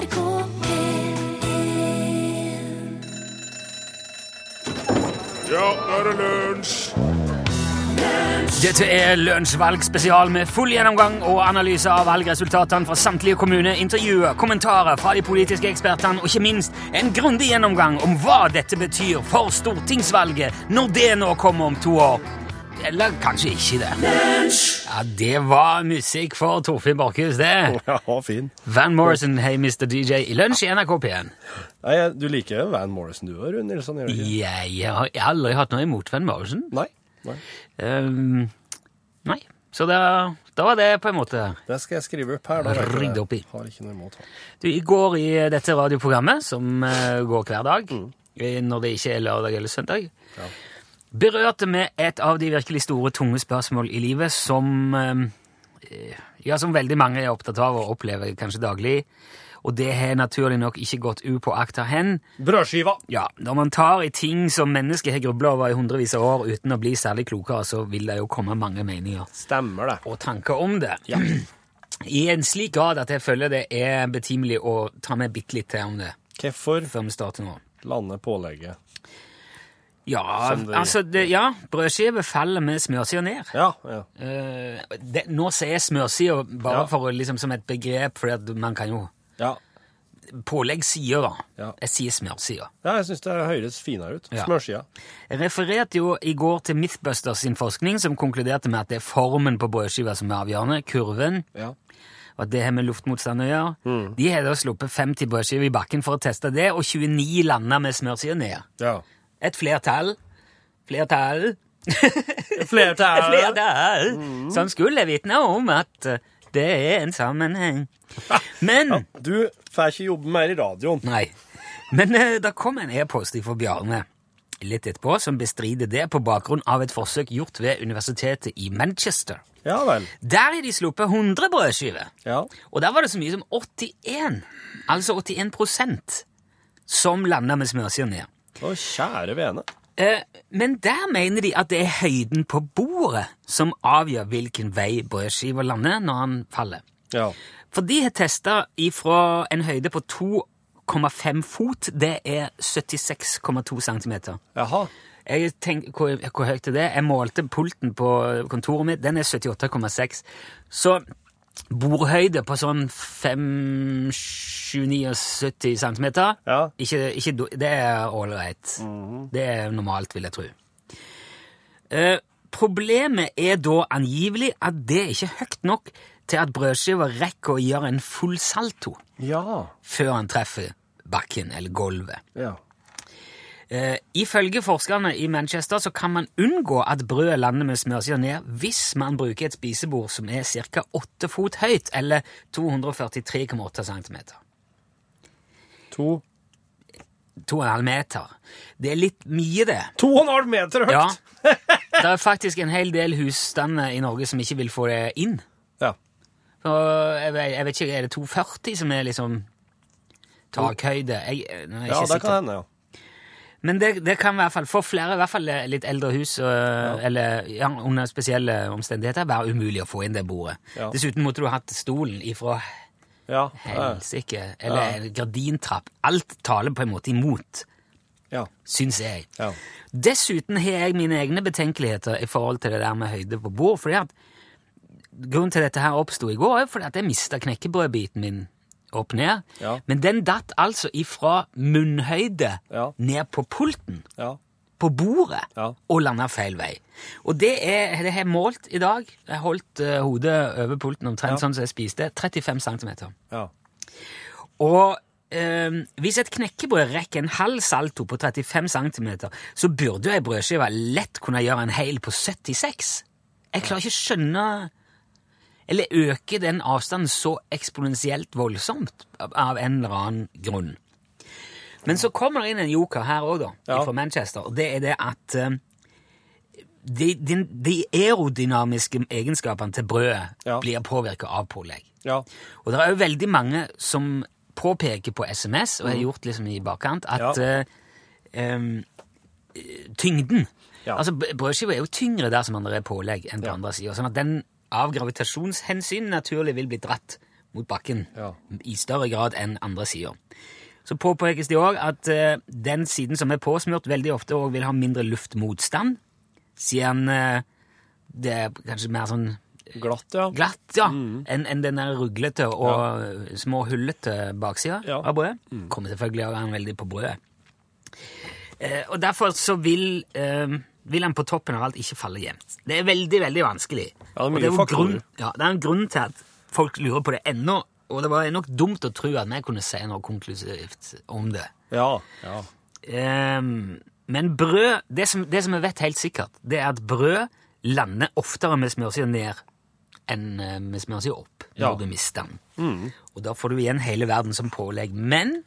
NRK P1 Ja, nå er det lunsj! Dette er Lunsjvalg-spesial med full gjennomgang og analyse av valgresultatene fra samtlige kommuner, intervjuer, kommentarer fra de politiske ekspertene og ikke minst en grundig gjennomgang om hva dette betyr for stortingsvalget når det nå kommer om to år. Eller kanskje ikke det. Ja, Det var musikk for Torfinn Borchhus, det. Ja, fin. Van Morrison, Hey Mr. DJ i Lunsj i NRK P1. Nei, du liker Van Morrison du òg, Rune Nilsson? gjør du ikke? Jeg, jeg har aldri hatt noe imot Van Morrison. Nei. Nei. Ehm, nei. Så da, da var det på en måte Det skal jeg skrive opp her. Da vet jeg opp i. Har ikke noe imot han. Du, I går i dette radioprogrammet, som eh, går hver dag, eh, når det ikke er lørdag eller søndag, berørte vi et av de virkelig store, tunge spørsmål i livet som eh, ja, som veldig mange er opptatt av og opplever kanskje daglig. Og det har naturlig nok ikke gått upåakta hen. Brødskiva! Ja, Når man tar i ting som mennesker har grubla over i hundrevis av år uten å bli særlig klokere, så vil det jo komme mange meninger Stemmer det. og tanker om det. I en slik grad at jeg føler det er betimelig å ta med bitte litt til om det Hvorfor før vi starter nå. lande pålegget? Ja, det- altså det, ja, brødskive faller med smørsida ned. Ja, ja. Uh, det, nå sier jeg smørsida bare Ja. for liksom, som et begrep, for man kan jo Ja, sider, da. Ja. Jeg sier smørsida. ja jeg syns det høres finere ut. Ja. Smørsida. Jeg refererte jo i går til Mythbusters sin forskning, som konkluderte med at det er formen på brødskiva som er avgjørende. Kurven. Ja. Og det har med luftmotstand å gjøre. De har da sluppet 50 brødskiver i bakken for å teste det, og 29 landa med smørsida ned. ja. Et flertall. Flertall. Flertall. flertall. flertall. Som skulle vitne om at eh, det er en sammenheng. Men Du får ikke jobbe mer i radioen. Nei. Men uh, det kom en e-post fra Bjarne litt etterpå som bestrider det på bakgrunn av et forsøk gjort ved universitetet i Manchester. Ja vel. Der har de sluppet 100 brødskiver. Ja. Og der var det så mye som 81, altså 81 prosent, som landa med smørsier ned. Å, kjære vene. Eh, men der mener de at det er høyden på bordet som avgjør hvilken vei brødskiva lander når han faller. Ja. For de har testa ifra en høyde på 2,5 fot, det er 76,2 cm. Jaha. Jeg tenker, hvor, hvor høyt er det? Jeg målte pulten på kontoret mitt, den er 78,6. Så bordhøyde på sånn 5-79 cm, Ja. ikke, ikke, det er ålreit. Det er normalt, vil jeg tro. Eh, problemet er da angivelig at det ikke er høyt nok til at brødskiva rekker å gjøre en full salto Ja. før han treffer bakken eller gulvet. Ja. Eh, ifølge forskerne i Manchester så kan man unngå at brødet lander med smørsida ned hvis man bruker et spisebord som er ca. 8 fot høyt, eller 243,8 cm. To 2,5 meter. Det er litt mye, det. To og en halv meter høyt! Ja. Det er faktisk en hel del husstander i Norge som ikke vil få det inn. Ja. Og jeg, jeg vet ikke, Er det 240 som er liksom takhøyde? Jeg, jeg er Ja, det sikker. kan hende, ja. Men det, det kan i hvert fall for flere, i hvert fall litt eldre hus, øh, eller ja, under spesielle omstendigheter, være umulig å få inn det bordet. Ja. Dessuten måtte du ha hatt stolen ifra Ja. ja. helsike, eller gardintrapp. Alt taler på en måte imot, ja. syns jeg. ja. Dessuten har jeg mine egne betenkeligheter i forhold til det der med høyde på bord. fordi at Grunnen til dette her oppsto i går, er fordi at jeg mista knekkebrødbiten min opp ned. Ja. Men den datt altså ifra munnhøyde Ja. ned på pulten ja. på bordet og landa feil vei. Og det, er, det har jeg målt i dag. Jeg holdt uh, hodet over pulten omtrent sånn som jeg spiste. 35 cm. ja. Og eh, hvis et knekkebrød rekker en halv salto på 35 cm, så burde jo ei brødskive lett kunne gjøre en hel på 76. Jeg klarer ikke å skjønne Eller øker den avstanden så eksponentielt voldsomt av- en eller annen grunn. Men så kommer det inn en joker her òg, da, Ja. fra Manchester, og det er det at eh, de, de, de aerodynamiske egenskapene til brødet Ja. blir påvirka av pålegg. ja. Og det er jo veldig mange som påpeker på SMS, og har gjort liksom i bakkant, at Mm. Em, eh, tyngden. Altså, Brødskiva er jo tyngre der som andre er pålegg enn på andre sida. Sånn at den av gravitasjonshensyn naturlig vil bli dratt mot bakken Ja. i større grad enn andre sider. Så påpekes det òg at eh, den siden som er påsmurt, veldig ofte òg vil ha mindre luftmotstand, siden eh, det er kanskje mer sånn Glatt, ja. glatt ja, enn en den der ruglete og ja. små hullete baksida Ja. av brødet. Kommer selvfølgelig an veldig på brødet. Eh, og derfor så vil, eh, vil han på toppen av alt ikke falle jevnt. Det er veldig, veldig vanskelig. Ja, det er jo grunn, ja, det er en grunn til at folk lurer på det ennå, og det var nok dumt å tro at vi kunne si noe konklusivt om det. Ja. ja. Um, men brød det som, det som jeg vet helt sikkert, det er at brød lander oftere med smørsida ned enn eh, med smørsida opp når Ja. du mister den. Og da får du igjen hele verden som pålegg. Men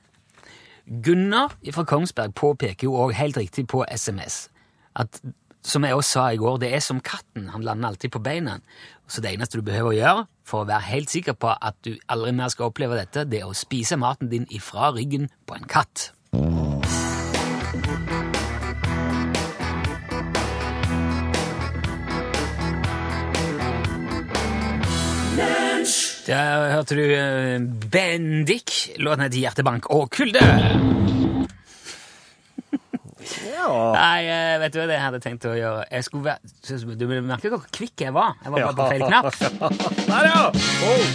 Gunnar fra Kongsberg påpeker jo òg helt riktig på SMS at som jeg også sa i går, det er som katten. Han lander alltid på beina. Så det eneste du behøver å gjøre for å være helt sikker på at du aldri mer skal oppleve dette, det er å spise maten din ifra ryggen på en katt. Der hørte du eh, Bendik. Låten heter Hjertebank og kulde. Ja. Nei, eh, vet du hva jeg hadde tenkt å gjøre? Jeg skulle være, du merker hvor kvikk jeg var. Jeg var bare på feil knapp. Der, ja! Oh.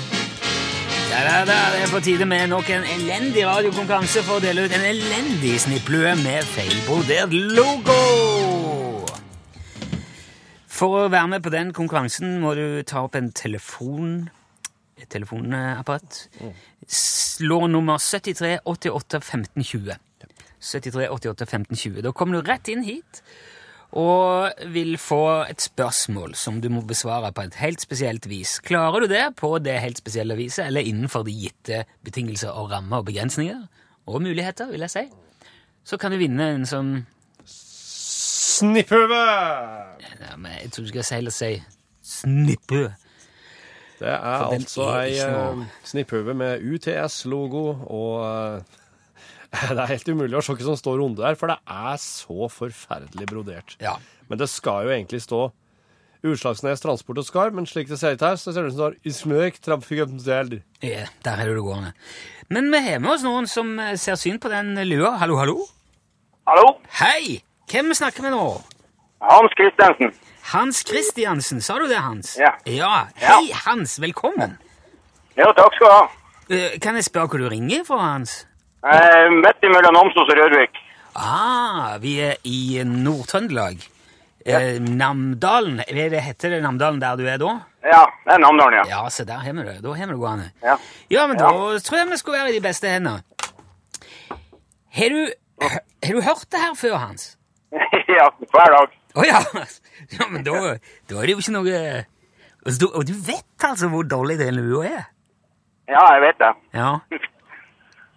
Der, da, da, det er på tide med nok en elendig radiokonkurranse for å dele ut en elendig snipplue med feilbrodert logo. For å være med på den konkurransen må du ta opp en telefon, et telefonapparat. Slå nummer 73 88 15 20. 73 88 15 20. Da kommer du rett inn hit og vil få et spørsmål som du må besvare på et helt spesielt vis. Klarer du det på det helt spesielle viset, eller innenfor de gitte betingelser og rammer og begrensninger, og muligheter, vil jeg si, så kan du vinne en sånn Snipphue! ja, men Jeg tror du skal heller si snipphue. Det er altså er ei noe- uh, snipphue med UTS-logo, og eh, det er helt umulig å se hva som står under der, for det er så forferdelig brodert. Ja. Men det skal jo egentlig stå Utslagsnes Transport og Skar, men slik det ser ut her, så ser det ut som det står i smøk trafikanteld. Ja, der er det gående. Men vi har med oss noen som eh, ser syn på den lua. Hallo, hallo. Hallo? Hei! Hvem snakker vi nå? Hans Kristiansen. Hans Kristiansen, sa du det, Hans? Ja. ja. Hei, Hans. Velkommen. Ja, takk skal du ha. Eh, Kan jeg spørre hvor du ringer fra, Hans? Eh, midt imellom Namsos og Rørvik. Ah, vi er i Nord-Trøndelag. Eh, Namdalen. Er det, heter det Namdalen der du er da? Ja, det er Namdalen, ja. Ja, se der har vi det. Da har vi det gående. Ja. Ja, men da tror jeg vi skulle være i de beste hendene. Har du, har du hørt det her før, Hans? ja, hver dag. Å ja. ja! Men da, da er det jo ikke noe Altså, Og du vet altså hvor dårlig den lua er? Ja, jeg vet det. Ja.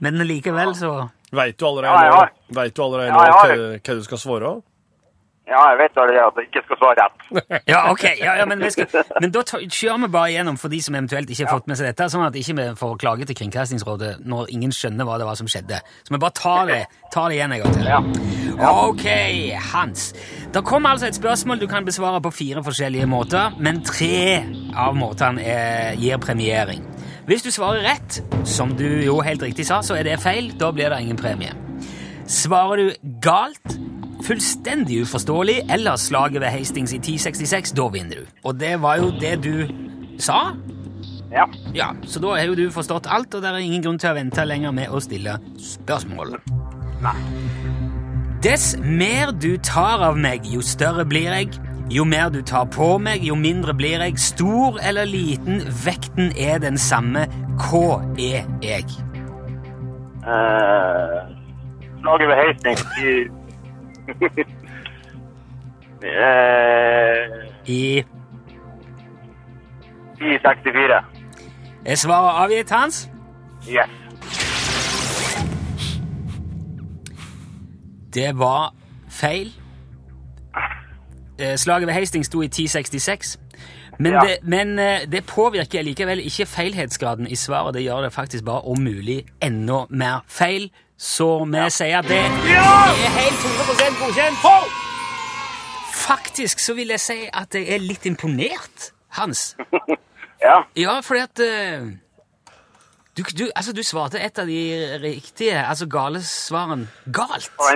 Men likevel så Veit du allerede, Ja, vet du allerede Ja, hva, hva du skal svare? Ja, jeg vet allerede at jeg ikke skal svare rett. Ja, ok. Ja, ja, men, vi skal, men da kjører vi bare igjennom for de som eventuelt ikke har fått med seg dette, sånn at ikke vi får klage til Kringkastingsrådet når ingen skjønner hva det var som skjedde. Så vi bare tar det, tar det igjen en gang til. Ja. Ok, Hans. Det kommer altså et spørsmål du kan besvare på fire forskjellige måter, men tre av måtene gir premiering. Hvis du svarer rett, som du jo helt riktig sa, så er det feil. Da blir det ingen premie. Svarer du galt, fullstendig uforståelig, eller slaget ved Hastings i 1066, da vinner du. Og det var jo det du sa. Ja. Ja, Så da har jo du forstått alt, og det er ingen grunn til å vente lenger med å stille spørsmål. Nei. Dess mer du tar av meg, jo større blir jeg. Jo mer du tar på meg, jo mindre blir jeg. Stor eller liten, vekten er den samme. Hva er jeg? Eh, slaget ved I i 64. Er svaret avgitt, Hans? Yes. Det var feil. Eh, Slaget ved Hastings sto i 1066. Men, Ja. det, men eh, det påvirker likevel ikke feilhetsgraden i svaret. Det gjør det faktisk bare om mulig enda mer feil. Så vi sier at det er helt 100% godkjent. Faktisk så vil jeg si at jeg er litt imponert, Hans. Ja. Ja, fordi at eh, Du, du, altså, du svarte et av de riktige, altså gale svarene. Galt! Og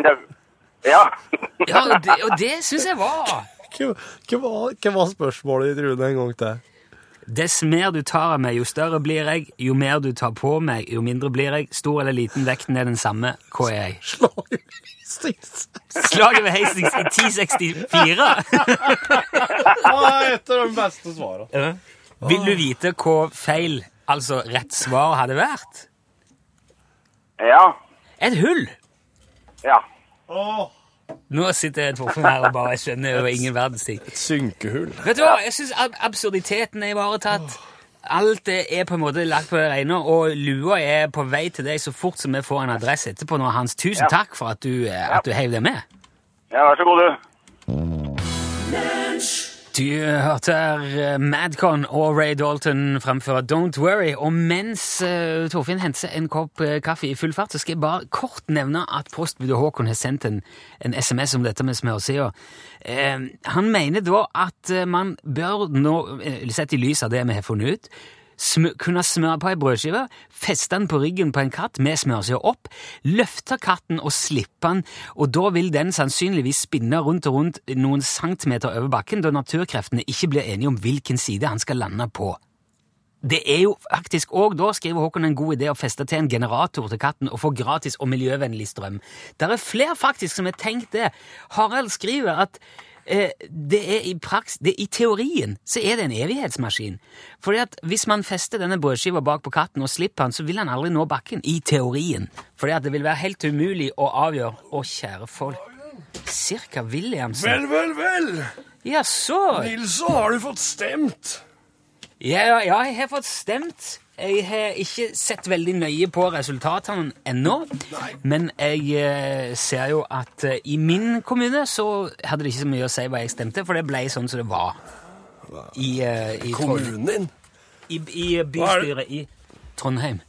Ja. Ja, og det, og det syns jeg var Hva, hva, var, hva var spørsmålet ditt, Rune, en gang til? Dess mer du tar av meg, jo større blir jeg. Jo mer du tar på meg, jo mindre blir jeg. Stor eller liten, vekten er den samme. Hva er jeg? Slaget i Hastings. Slaget ved Hastings i 1064! Ah, et av de beste svarene. Vil du vite hva feil, altså rett svar, hadde vært? Ja. Et hull! Ja. Åh, Nå sitter jeg Torfinn her og bare skjønner over ingen verdens ting. et synkehull. Vet du hva, jeg syns ab absurditeten er ivaretatt. Alt er på en måte lagt på det rene, og lua er på vei til deg så fort som vi får en adresse etterpå. nå, Hans, tusen Ja. takk for at du, eh, at du heiv det med. Ja, vær så god, du. Du hørte her eh, Madcon og Ray Dalton fremføre Don't Worry. Og mens uh, Torfinn henter en kopp uh, kaffe i full fart, så skal jeg bare kort nevne at postbudet Håkon har sendt en, en SMS om dette med smørsida. Uh, han mener da at man bør nå, sett i lys av det vi har funnet ut, sm kunne smøre på ei brødskive, feste den på ryggen på en katt med smørsida opp, løfte katten og slippe den, og da vil den sannsynligvis spinne rundt og rundt noen centimeter over bakken, da naturkreftene ikke blir enige om hvilken side han skal lande på. Det er jo faktisk òg, da skriver Håkon, en god idé å feste til en generator til katten og få gratis og miljøvennlig strøm. Det er flere faktisk som har tenkt det. Harald skriver at det er i praks, det, i teorien så er det en evighetsmaskin. Fordi at hvis man fester denne brødskiva bak på katten og slipper den, så vil han aldri nå bakken. I teorien. Fordi at det vil være helt umulig å avgjøre. Å, kjære folk. Cirka Williamsen. Vel, vel, vel. Ja, så. Nilsson, har du fått stemt? Ja, ja, jeg har fått stemt. Jeg har ikke sett veldig nøye på resultatene ennå, men jeg eh, ser jo at eh, i min kommune så hadde det ikke så mye å si hva jeg stemte, for det ble sånn som det var i, uh, i, Kommunen din? i, i bystyret i Trondheim.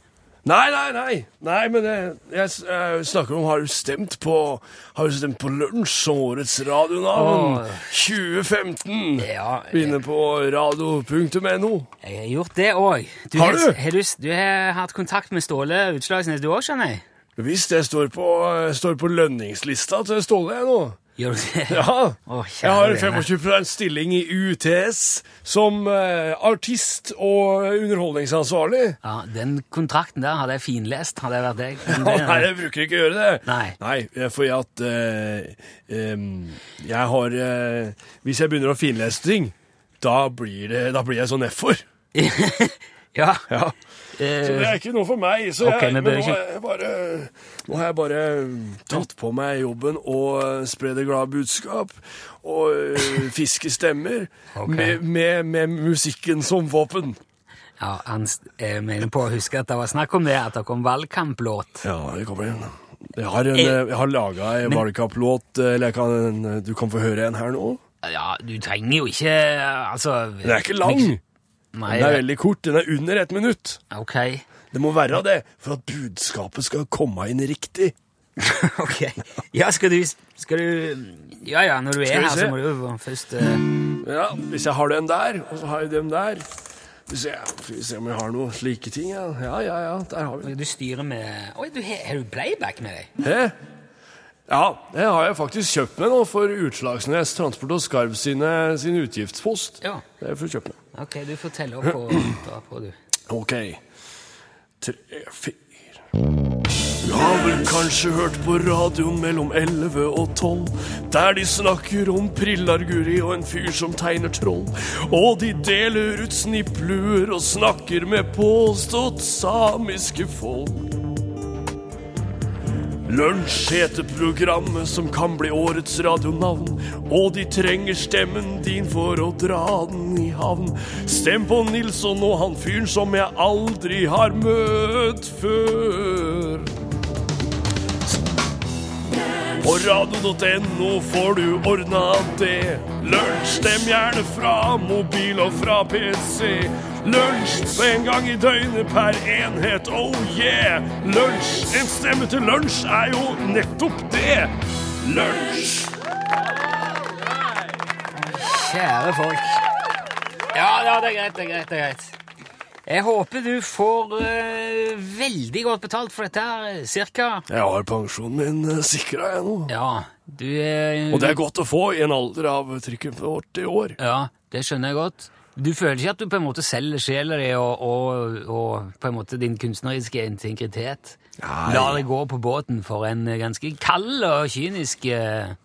Nei, nei, nei. Nei, men jeg, jeg, jeg snakker om Har du stemt på Har du stemt på Lunsj som årets radionavn? Åh. 2015. Ja, Inne på radio.no. Jeg har gjort det òg. Har du? Har du, du har hatt kontakt med Ståle Utslagsnes, du òg, skjønner jeg? Visst, jeg står på, står på lønningslista til Ståle jeg nå. Gjør du det? Ja. Å, jeg har en 25 stilling i UTS som eh, artist og underholdningsansvarlig. Ja, Den kontrakten der hadde jeg finlest, hadde jeg vært deg. Ja, Nei, jeg bruker ikke å gjøre det. Nei. nei fordi at eh, um, jeg har eh, Hvis jeg begynner å finlese ting, da blir, det, da blir jeg sånn F-for. ja. Ja. Så det Eh, er ikke noe for meg. Så Ok, jeg, men nå, har jeg bare, nå har jeg bare tatt på meg jobben og eh, spre det glade budskap. Og eh, fiske stemmer okay. med, med, med musikken som våpen. ja, han eh, mener på å huske at det var snakk om det, at det kom valgkamplåt. Ja, det kommer igjen. Jeg har, en, Eh, eh, jeg har laga men- valgkamplåt, eh, eller kan, du kan få høre en her nå. Ja, du trenger jo ikke eh, Altså Den er ikke lang. Nei, Den er veldig kort. Den er under ett minutt. ok. Det må være det, for at budskapet skal komme inn riktig. ok. Ja, skal du, skal du Ja ja, når du er her, se? så må du jo først uh... Ja, Hvis jeg har den der, og så har jeg dem der Skal vi se, om jeg har noen slike ting. Ja, ja, ja. ja der har vi Du styrer med Oi, du, har har du playback med deg? Hæ? Ja, det har jeg faktisk kjøpt meg nå for Utslagsnes Transport og Skarv sine, sin utgiftspost. Ja. Det er for å kjøpe meg. Ok, du får telle opp og dra på, du. Ok. Tre, fire Du har vel kanskje hørt på radioen mellom 11 og 12, der de snakker om Prillar-Guri og en fyr som tegner troll. Og de deler ut snippluer og snakker med påstått samiske folk. Lunsj heter programmet som kan bli årets radionavn, og de trenger stemmen din for å dra den i havn. Stem på Nilsson og han fyren som jeg aldri har møtt før. På radio.no får du ordna det. Lunsj, stem gjerne fra mobil og fra PC. Lunsj på en gang i døgnet per enhet, oh yeah! Lunsj, en stemme til lunsj er jo nettopp det. Lunsj. Kjære folk. Ja, ja, det er greit, det er greit. det er greit. Jeg håper du får uh, veldig godt betalt for dette her, cirka. Jeg har pensjonen min sikra, jeg nå. Ja, du eh, Og det er godt å få i en alder av trykken for 80 år. Ja, det skjønner jeg godt. Du føler ikke at du på en måte selger sjela di og, og, og på en måte din kunstneriske integritet? Nei. Lar det gå på båten for en ganske kald og kynisk uh...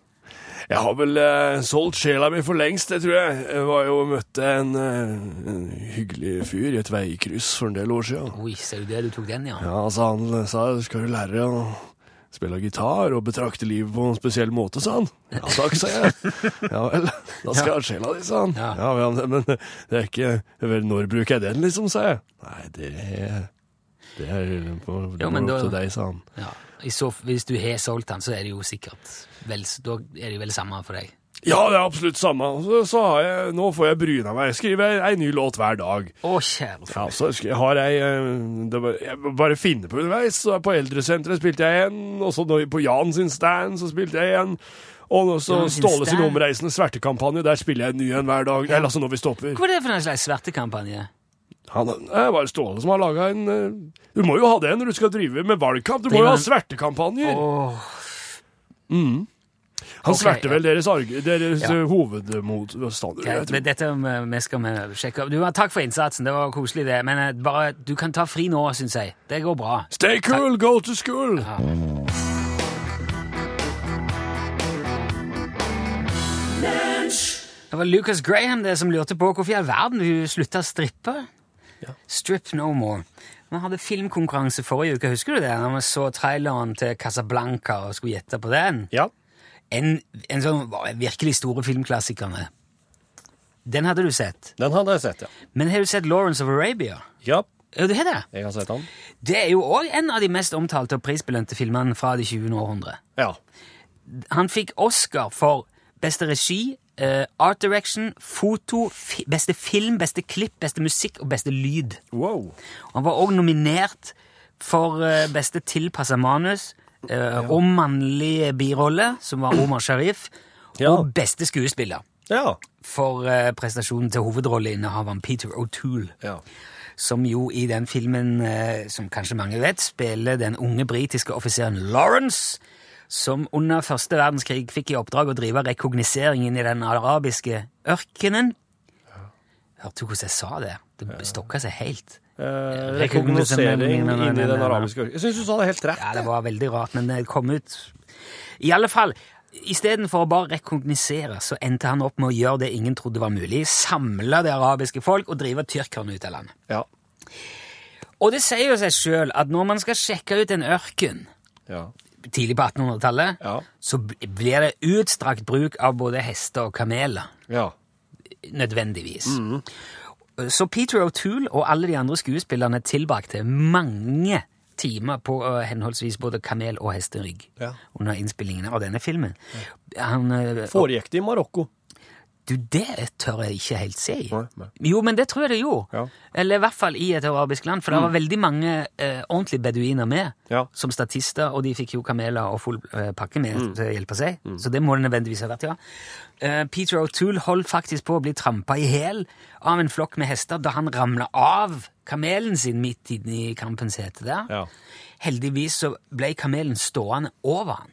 Jeg har vel uh, solgt sjela mi for lengst, det tror jeg. Jeg var jo og møtte en, uh, en hyggelig fyr i et veikryss for en del år siden. Oi, ser du det? Du tok den, ja. Ja, altså Han sa skal du lære å spille gitar og betrakte livet på en spesiell måte, sa han. Ja takk, sa jeg. Ja vel, da skal jeg ha sjela di, sa han. Ja. Ja, men det er ikke vel, Når bruker jeg den, liksom, sa jeg. Nei, det er det er på, det Jo, opp da- til deg, sa han. ja. Så, hvis du har solgt den, så er det jo sikkert vel, Da er det vel samme for deg. Ja, det er absolutt samme. Så, så har jeg, nå får jeg bryna meg. Jeg skriver ei ny låt hver dag. Å, kjære Ja, så har jeg, eh, det var, jeg bare finne på underveis. Så på Eldresenteret spilte jeg en, og så på Jan sin stand så spilte jeg en. Og så Ståle sin omreisende svertekampanje, der spiller jeg en ny en hver dag. Eller altså når vi stopper. Hva er det for en slags svertekampanje? Han, det er bare Ståle som har laga en eh, Du må jo ha det når du skal drive med valgkamp. Du må jo ha svertekampanjer. svertekampanjer. Åh, Han okay, sverte ja. vel deres, deres Ja. hovedmotstander. Ja, dette vi- vi skal vi sjekke opp. Takk for innsatsen, det var koselig det. Men eh, bare, du kan ta fri nå, syns jeg. Det går bra. Stay cool, go to school! Det var Lucas Graham det som lurte på hvorfor i all verden hun slutta å strippe. Strip no more. Vi hadde filmkonkurranse forrige uke, husker du det? Når vi så traileren til Casablanca og skulle gjette på den. Ja. En, en sånn virkelig store filmklassikerne. Den hadde du sett. Den hadde jeg sett, ja. Men har du sett Lawrence of Arabia? Ja, Ja, du har det? jeg har sett den. Det er jo òg en av de mest omtalte og prisbelønte filmene fra det 20. århundre. Ja. Han fikk Oscar for beste regi, uh, art direction, foto, fi beste film, beste klipp, beste musikk og beste lyd. Wow. Han var òg nominert for uh, beste tilpassa manus eh, og mannlig birolle, som var Omar Sharif, Ja. og beste skuespiller Ja. for uh, prestasjonen til hovedrolleinnehaveren Peter O'Toole. Ja. Som jo i den filmen, uh, som kanskje mange vet, spiller den unge britiske offiseren Lawrence, som under første verdenskrig fikk i oppdrag å drive rekognoseringen i den arabiske ørkenen. Hørte du hvordan jeg sa det? Det stokka seg helt. Eh, rekognosering inn i den arabiske ørkenen. Jeg syns du sa det helt rett. Ja, det var veldig rart, men det kom ut I alle fall, istedenfor å bare rekognosere, så endte han opp med å gjøre det ingen trodde var mulig. Samle det arabiske folk og drive tyrkerne ut av landet. Ja. Og det sier jo seg sjøl at når man skal sjekke ut en ørken Ja. tidlig på 1800-tallet, Ja. så blir det utstrakt bruk av både hester og kameler. Ja. Nødvendigvis. Så Peter O'Toole og alle de andre skuespillerne tilbrakte mange timer på uh, henholdsvis både kamel- og hesterygg Ja. under innspillingene av denne filmen. Han, uh, Foregikk det i Marokko? Du, det tør jeg ikke helt si. Nei, nei. Jo, men det tror jeg det gjorde. Ja. Mm. Eller i hvert fall i et arabisk land, for det var veldig mange eh, ordentlige beduiner med Ja. som statister, og de fikk jo kameler og full eh, pakke med Mm. til å hjelpe seg. Så det må det nødvendigvis ha vært, ja. Eh, Peter O'Toole holdt faktisk på å bli trampa i hæl av en flokk med hester da han ramla av kamelen sin midt inne i kampens hete der. Ja. Heldigvis så ble kamelen stående over han,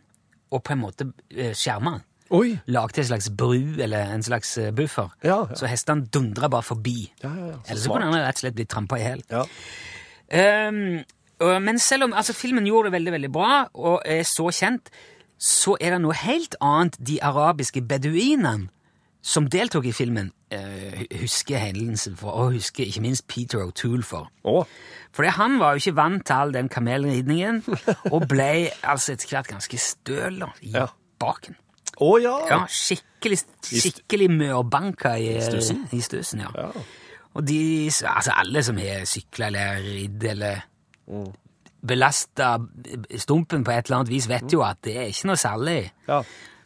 og på en måte eh, skjerma han Oi! lagde en slags bru, eller en slags eh, buffer. Ja, ja. Så hestene dundra bare forbi. Ja, ja, ja. Så Eller så kunne han rett og slett blitt trampa i hjel. Ja. Um, men selv om altså, filmen gjorde det veldig veldig bra, og er så kjent, så er det noe helt annet de arabiske beduinene som deltok i filmen, uh, husker hendelsen for, og husker ikke minst Peter O'Toole for. Oh. Fordi han var jo ikke vant til all den kamelridningen, og ble altså etter hvert ganske støl i Ja. baken. Å ja. Ja, skikkelig, skikkelig mørbanka i, i stussen. ja. Ja. Og de, altså alle som har sykla eller ridd eller Mm. belasta stumpen på et eller annet vis, vet jo at det er ikke noe særlig. Ja.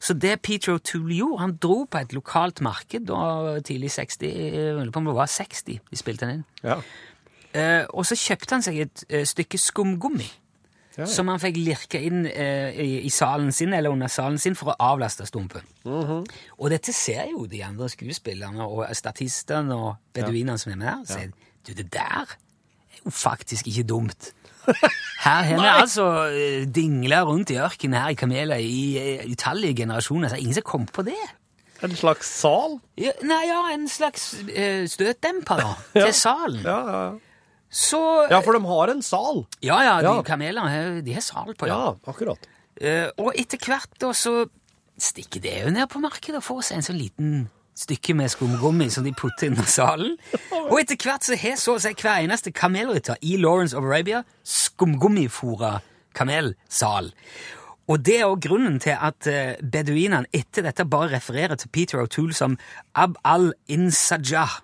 Så det Peter O'Toole gjorde, han dro på et lokalt marked da tidlig 60, jeg lurer på om det var 60 de spilte den inn. Ja. Eh, og så kjøpte han seg et eh, stykke skumgummi. Ja. Som han fikk lirke inn eh, i, i salen sin, eller under salen sin, for å avlaste stumpen. Mhm. Og dette ser jo de andre skuespillerne og statistene og beduinene som er med der. Sier du, det der er jo faktisk ikke dumt. Her har vi altså eh, dingla rundt i ørkenen her i kameler i eh, utallige generasjoner. Så er det ingen som kom på det. En slags sal? Ja, nei, ja, en slags uh, støtdemper da, til salen. Ja, ja, ja. Så ja, for de har en sal. Ja, ja, de Ja. kamelene har- de har sal på, ja. Ja, akkurat. Eh, og etter hvert da så stikker det jo ned på markedet og får seg en sånn liten stykke med skumgummi som de putter inn i salen. Og etter hvert så har så å si hver eneste kamelrytter i Lawrence of Arabia skumgummifora kamelsal. Og det er også grunnen til at eh, beduinene etter dette bare refererer til Peter O'Toole som Ab al-Insajah,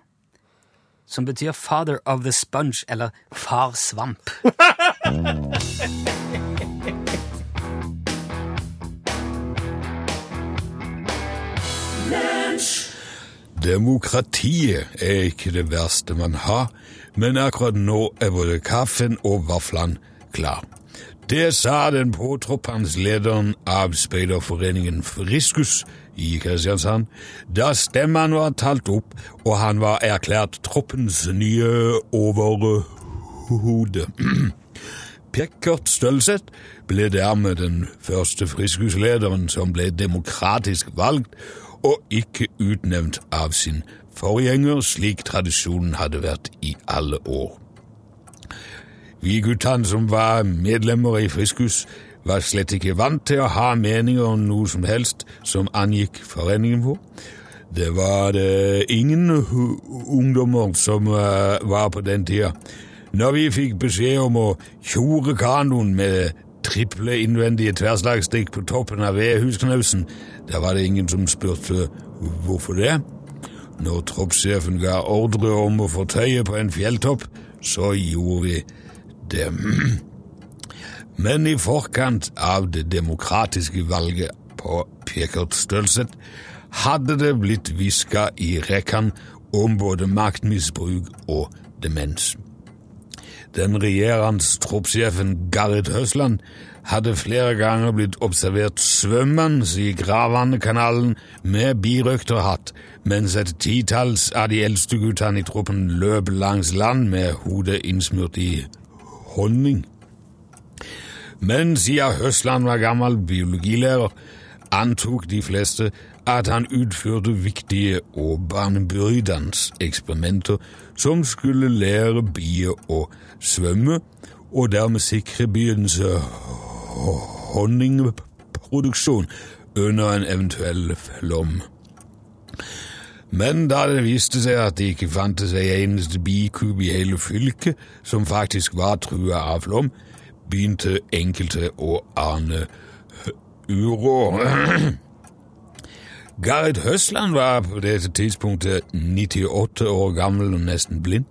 som betyr father of the sponge, eller far svamp. Demokratiet er ikke det verste man har, men akkurat nå er både kaffen og vaflene klar. Det sa den påtroppende lederen av speiderforeningen Friskus i Kristiansand da stemmen var talt opp og han var erklært troppens nye overhode. Pekkert Stølseth ble dermed den første friskuslederen som ble demokratisk valgt, og ikke utnevnt av sin forgjenger, slik tradisjonen hadde vært i alle år. Vi guttene som var medlemmer i Friskus, var slett ikke vant til å ha meninger om noe som helst som angikk foreningen vår. Det var det ingen ungdommer som eh, var på den tida. Når vi fikk beskjed om å tjore kanoen med triple innvendige tverrslagsstikk på toppen av vedhusknausen, da var det ingen som spurte hvorfor det. Når troppssjefen ga ordre om å fortøye på en fjelltopp, så gjorde vi det. Men i forkant av det demokratiske valget på Pekert stølset hadde det blitt hviska i rekkene om både maktmisbruk og demens. Den regjerende troppssjefen Garrit Høsland hadde flere ganger blitt observert svømmende i Gravannekanalen med birøkterhatt, mens et titalls av de eldste guttene i troppen løp langs land med hodet innsmurt i honning. Men siden Høsland var gammel biologilærer, antok de fleste at han utførte viktige og banebrytende eksperimenter som skulle lære bier å svømme, og dermed sikre byens honningproduksjon under en eventuell flom. Men da det viste seg at det ikke fantes ei eneste bikub i hele fylket som faktisk var trua av flom, begynte enkelte å ane uråd. Gareth Høsland var på dette tidspunktet 98 år gammel og nesten blind,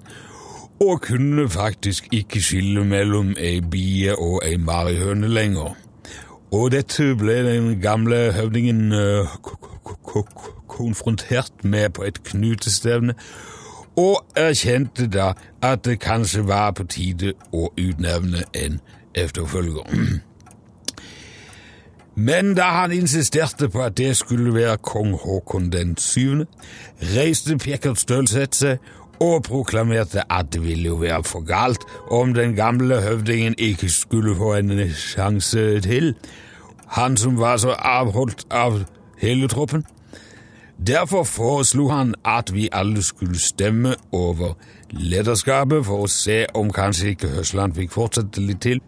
og kunne faktisk ikke skille mellom ei bie og ei marihøne lenger. Og dette ble den gamle høvdingen k- konfrontert med på et knutestevne, og erkjente da at det kanskje var på tide å utnevne en efterfølger. Men da han insisterte på at det skulle være kong Haakon den syvende, reiste Pjekkert Stølseth seg og proklamerte at det ville jo være for galt om den gamle høvdingen ikke skulle få en sjanse til, han som var så avholdt av hele troppen. Derfor foreslo han at vi alle skulle stemme over lederskapet for å se om kanskje ikke Høsland fikk fortsette litt til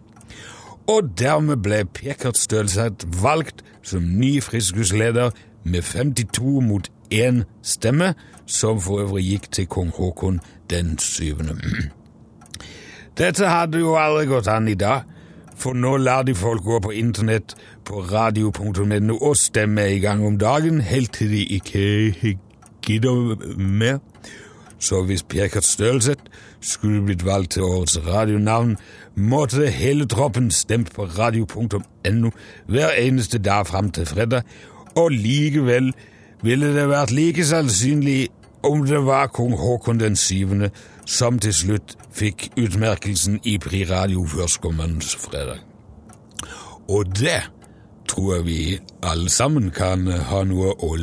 og dermed ble Pekert Stølseth valgt som ny friskusleder med 52 mot 1 stemme, som for øvrig gikk til kong Haakon den syvende. Dette hadde jo aldri gått an i dag, for nå lar de folk gå på internett på radio.no og stemme i gang om dagen, helt til de ikke gidder mer. Så hvis Pekert Stølseth skulle blitt valgt til årets radionavn, måtte hele troppen stemt på radio.no hver eneste dag fram til fredag, og likevel ville det vært like sannsynlig om det var kong Haakon den syvende som til slutt fikk utmerkelsen i Pri Radio førstkommende fredag. Og det tror jeg vi alle sammen kan ha noe å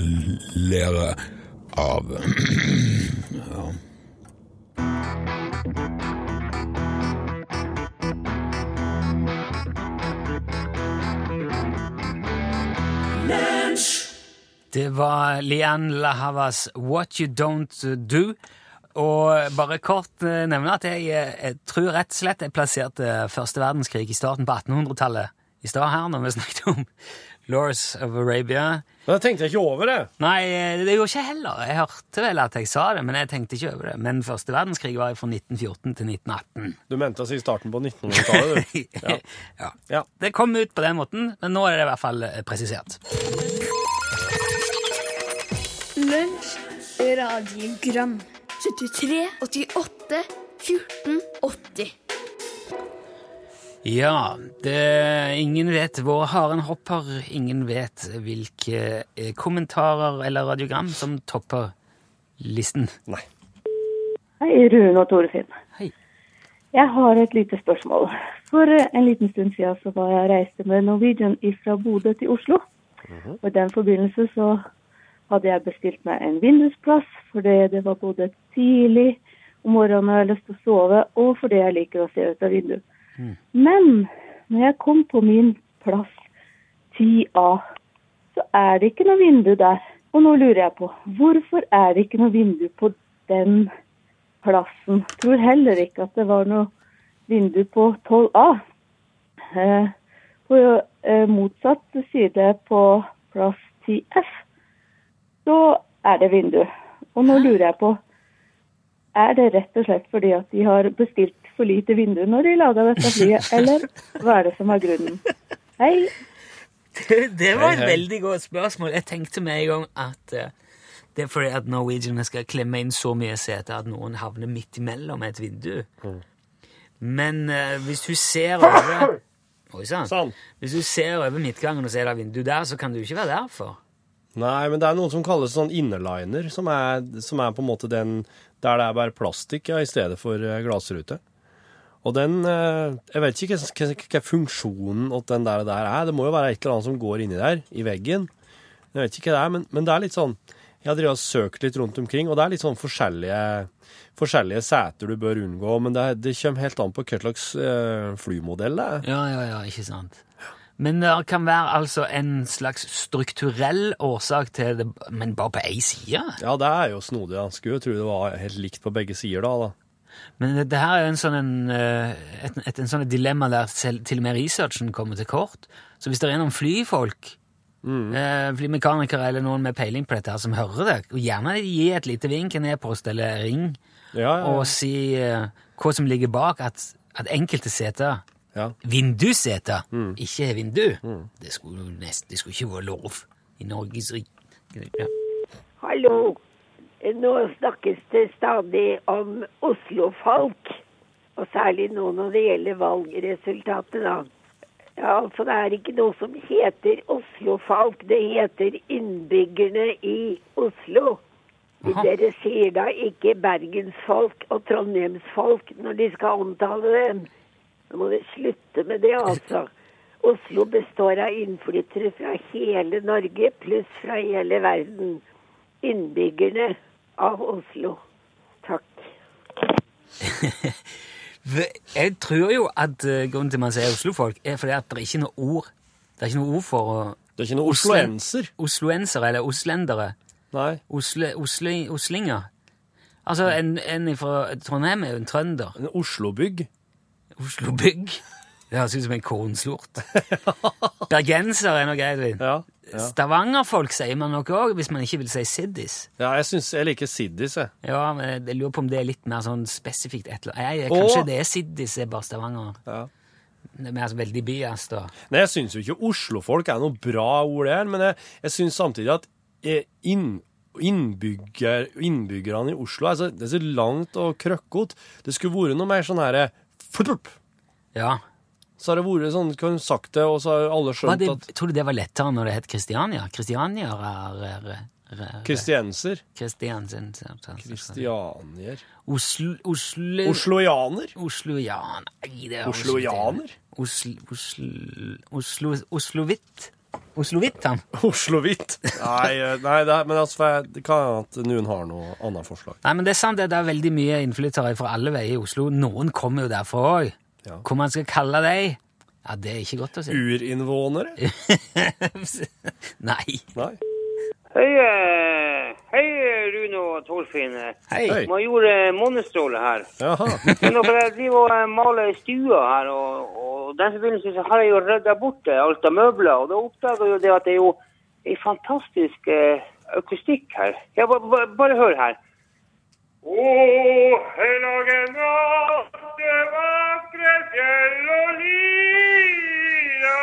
lære av. Ja. Det var Lian Lahavas 'What You Don't Do'. Og bare kort eh, nevne at jeg, eh, jeg tror rett og slett jeg plasserte første verdenskrig i starten på 1800-tallet i stad her, når vi snakket om Lawrence of Arabia. Men jeg tenkte ikke over det. Nei, det gjorde ikke heller. Jeg hørte vel at jeg sa det, men jeg tenkte ikke over det. Men første verdenskrig var fra 1914 til 1918. Du mente å si starten på 1900-tallet, du. Ja. ja. Ja. Det kom ut på den måten, men nå er det i hvert fall eh, presisert. Lunsj, radiogram 73, 88, 14, 80 Ja, det, ingen vet hvor haren hopper, ingen vet hvilke eh, kommentarer eller radiogram som topper listen. Nei. Hei, Rune og Torefinn. Hei. Jeg har et lite spørsmål. For eh, en liten stund siden så var jeg reiste med Norwegian fra Bodø til Oslo. Og I den forbindelse så hadde jeg bestilt meg en vindusplass, fordi det var både tidlig om morgenen og jeg har lyst til å sove, og fordi jeg liker å se ut av vinduet. Men når jeg kom på min plass 10A, så er det ikke noe vindu der. Og nå lurer jeg på, hvorfor er det ikke noe vindu på den plassen? Tror heller ikke at det var noe vindu på 12A. Eh, på eh, motsatt side på plass 10F, så er det vindu. Og nå lurer jeg på, er det rett og slett fordi at de har bestilt for lite vindu når de laga dette flyet, eller hva er det som er grunnen? Hei. Det var et veldig godt spørsmål. Jeg tenkte med en gang at uh, det er fordi at Norwegian skal klemme inn så mye seter at noen havner midt imellom et vindu. Men uh, hvis du ser over Oi sann. Sann. Hvis du ser over midtgangen og ser det vindu der, så kan du ikke være derfor. Nei, men det er noen som kalles sånn innerliner, som er, som er på en måte den der det er bare plastikk ja, i stedet for eh, glassrute. Og den eh, Jeg vet ikke hva, hva, funksjonen at den der, der er. Det må jo være et eller annet som går inni der, i veggen. Jeg vet ikke hva det er, men, men det er litt sånn Jeg har og søkt litt rundt omkring, og det er litt sånn forskjellige, forskjellige seter du bør unngå. Men det, det kommer helt an på hva slags eh, flymodell det er. Ja, ja, ja, ikke sant. Men det kan være altså en slags strukturell årsak til det, men bare på én side. Ja, det er jo snodig. Jeg skulle jo tro det var helt likt på begge sider da. da. Men det, det her er jo en sånn, en, et, et, et, en sånn et dilemma der selv, til og med researchen kommer til kort. Så hvis det er noen flyfolk, eh, flymekanikere eller noen med peiling på dette her som hører det, og gjerne gi et lite vink, en e-post eller ring, Ja, ja, og si eh, hva som ligger bak at, at enkelte seter ja. Vindusseter, ikke vindu. Det skulle jo nest, det skulle ikke være lov i Norges rike. Ja. Hallo. Nå snakkes det stadig om Oslo-folk, og særlig nå når det gjelder valgresultatet, da. Ja, altså Det er ikke noe som heter Oslo-folk, det heter innbyggerne i Oslo. Aha. Dere sier da ikke bergensfolk og trondheimsfolk når de skal omtale dem. Nå må dere slutte med det, altså. Oslo består av innflyttere fra hele Norge pluss fra hele verden. Innbyggerne av Oslo. Takk. Jeg tror jo at eh, grunnen til man sier Oslo-folk, er fordi at det er ikke noe ord Det er ikke noe ord for å Det er ikke noe osloenser? osloenser. Eller oslendere. Nei. Osle, osli, oslinger. Altså, en, en fra Trondheim er jo en trønder. En Oslobygg. Oslobygg. Det høres ut som en kornslort. Bergenser er noe greit. Ja. Ja. Stavangerfolk sier man nok òg, hvis man ikke vil si siddis. ja, jeg syns jeg liker Siddis, jeg. Ja, men jeg lurer på om det er litt mer sånn spesifikt et eller annet. Kanskje det er siddis, er bare Stavanger. Ja. Det er mer veldig bias, da. Nei, jeg syns jo ikke Oslofolk er noe bra ord der, men jeg, jeg syns samtidig at eh, inn, innbygger, innbyggerne i Oslo er så, det er så langt og krøkkete. Det skulle vært noe mer sånn herre. Ja. Så har det vært sånn, kan du sagt det, og så har alle skjønt det, at tror du det var lettere når det het Kristiania? Kristianier er, er, er, er Kristienser Kristianier Oslo... Oslo... Osloianer? Er Osloianer? Oslo... Oslo... Oslo... Oslovitt? Oslovitt, han. Oslovitt? Nei, eh, nei det, men altså, det kan hende at noen har noe annet forslag. Nei, men det er sant, det er veldig mye innflyttere fra alle veier i Oslo. Noen kommer jo derfra òg. Ja. Hvor man skal kalle dem? Ja, det er ikke godt å si. Urinnvånere? Nei. Nei. Hei, eh, hei Rune og Torfinn. Hei. Hei. Major Månestråle her. Jaha. Men jeg driver og eh, maler stua her, og, og den forbindelse så har jeg jo rydda bort eh, alt av møbler. Og da oppdager jeg jo det at det er jo en fantastisk eh, akustikk her. Ja, ba, ba, bare hør her. Å, hellige natt, det vakre fjell og lira.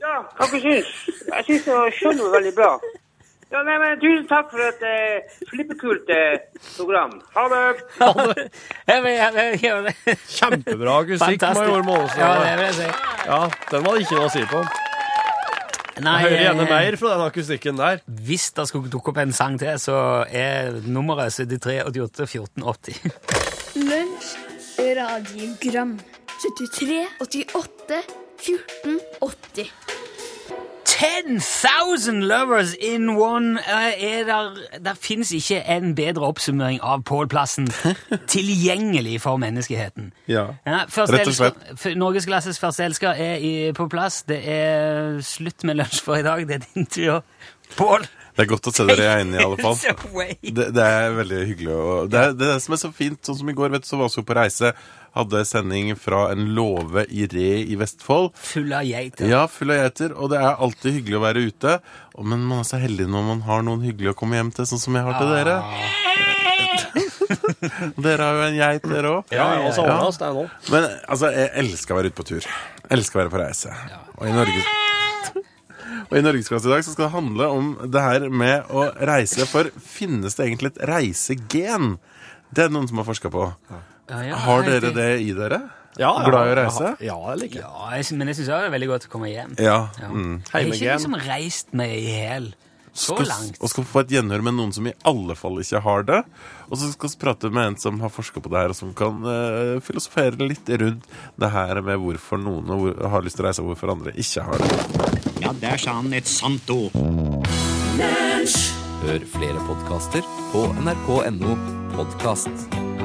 Ja, hva dere syns Jeg syns det skjønner veldig bra. Ja, nei, men Tusen takk for et eh, flippekult eh, program. Ha det! Jeg vil- jeg vil jeg det. Kjempebra akustikk, Fantastisk. major Målestad. Ja, det vil jeg si. Ja, den var det ikke noe å si på. Nei, Jeg hører gjerne eh, mer fra den akustikken der. Hvis det skulle dukke opp en sang til, så er nummeret 73 88 14 80. Lunsj, radiogram 73, 88, 14, 80 10,000 lovers in one! Eh, Er der, der fins ikke en bedre oppsummering av Pål Plassen tilgjengelig for menneskeheten. Ja, Ja, rett og slett. elsker- f- Norgesklasses første elsker er i, på plass. Det er slutt med lunsj for i dag. Det er din tur. Pål! Det er godt å se dere igjen, i alle fall. Det, det er veldig hyggelig. Og det, det er det som er så fint. Sånn som i går, vet du, så var vi på reise. Hadde sending fra en låve i Re i Vestfold. Full av geiter. Ja, full av geiter. Og det er alltid hyggelig å være ute. Men man er så heldig når man har noen hyggelig å komme hjem til, sånn som jeg har til dere. Og dere har jo en geit, dere òg. Ja, og så ordner oss det nå. Men altså, jeg elsker å være ute på tur. Jeg elsker å være på reise. Og i Norge og i Norgesklasse i dag så skal det handle om det her med å reise. For finnes det egentlig et reisegen? Det er det noen som har forska på. Ja, ja, Har dere det i dere? Ja, ja. Glad i å reise? Ja, det liker jeg. Ja, jeg, sy- men jeg syns det er veldig godt å komme hjem. Ja. Ja. Mm. Jeg har ikke Heimegen. liksom reist meg i hæl så Skal- langt. Og skal få et gjenhør med noen som i alle fall ikke har det. Og så skal vi prate med en som har forska på det her, og som kan eh, filosofere litt rundt det her med hvorfor noen og hvor, har lyst til å reise, og hvorfor andre ikke har det. Ja, der sa han et sant ord. Hør flere podkaster på nrk.no podkast.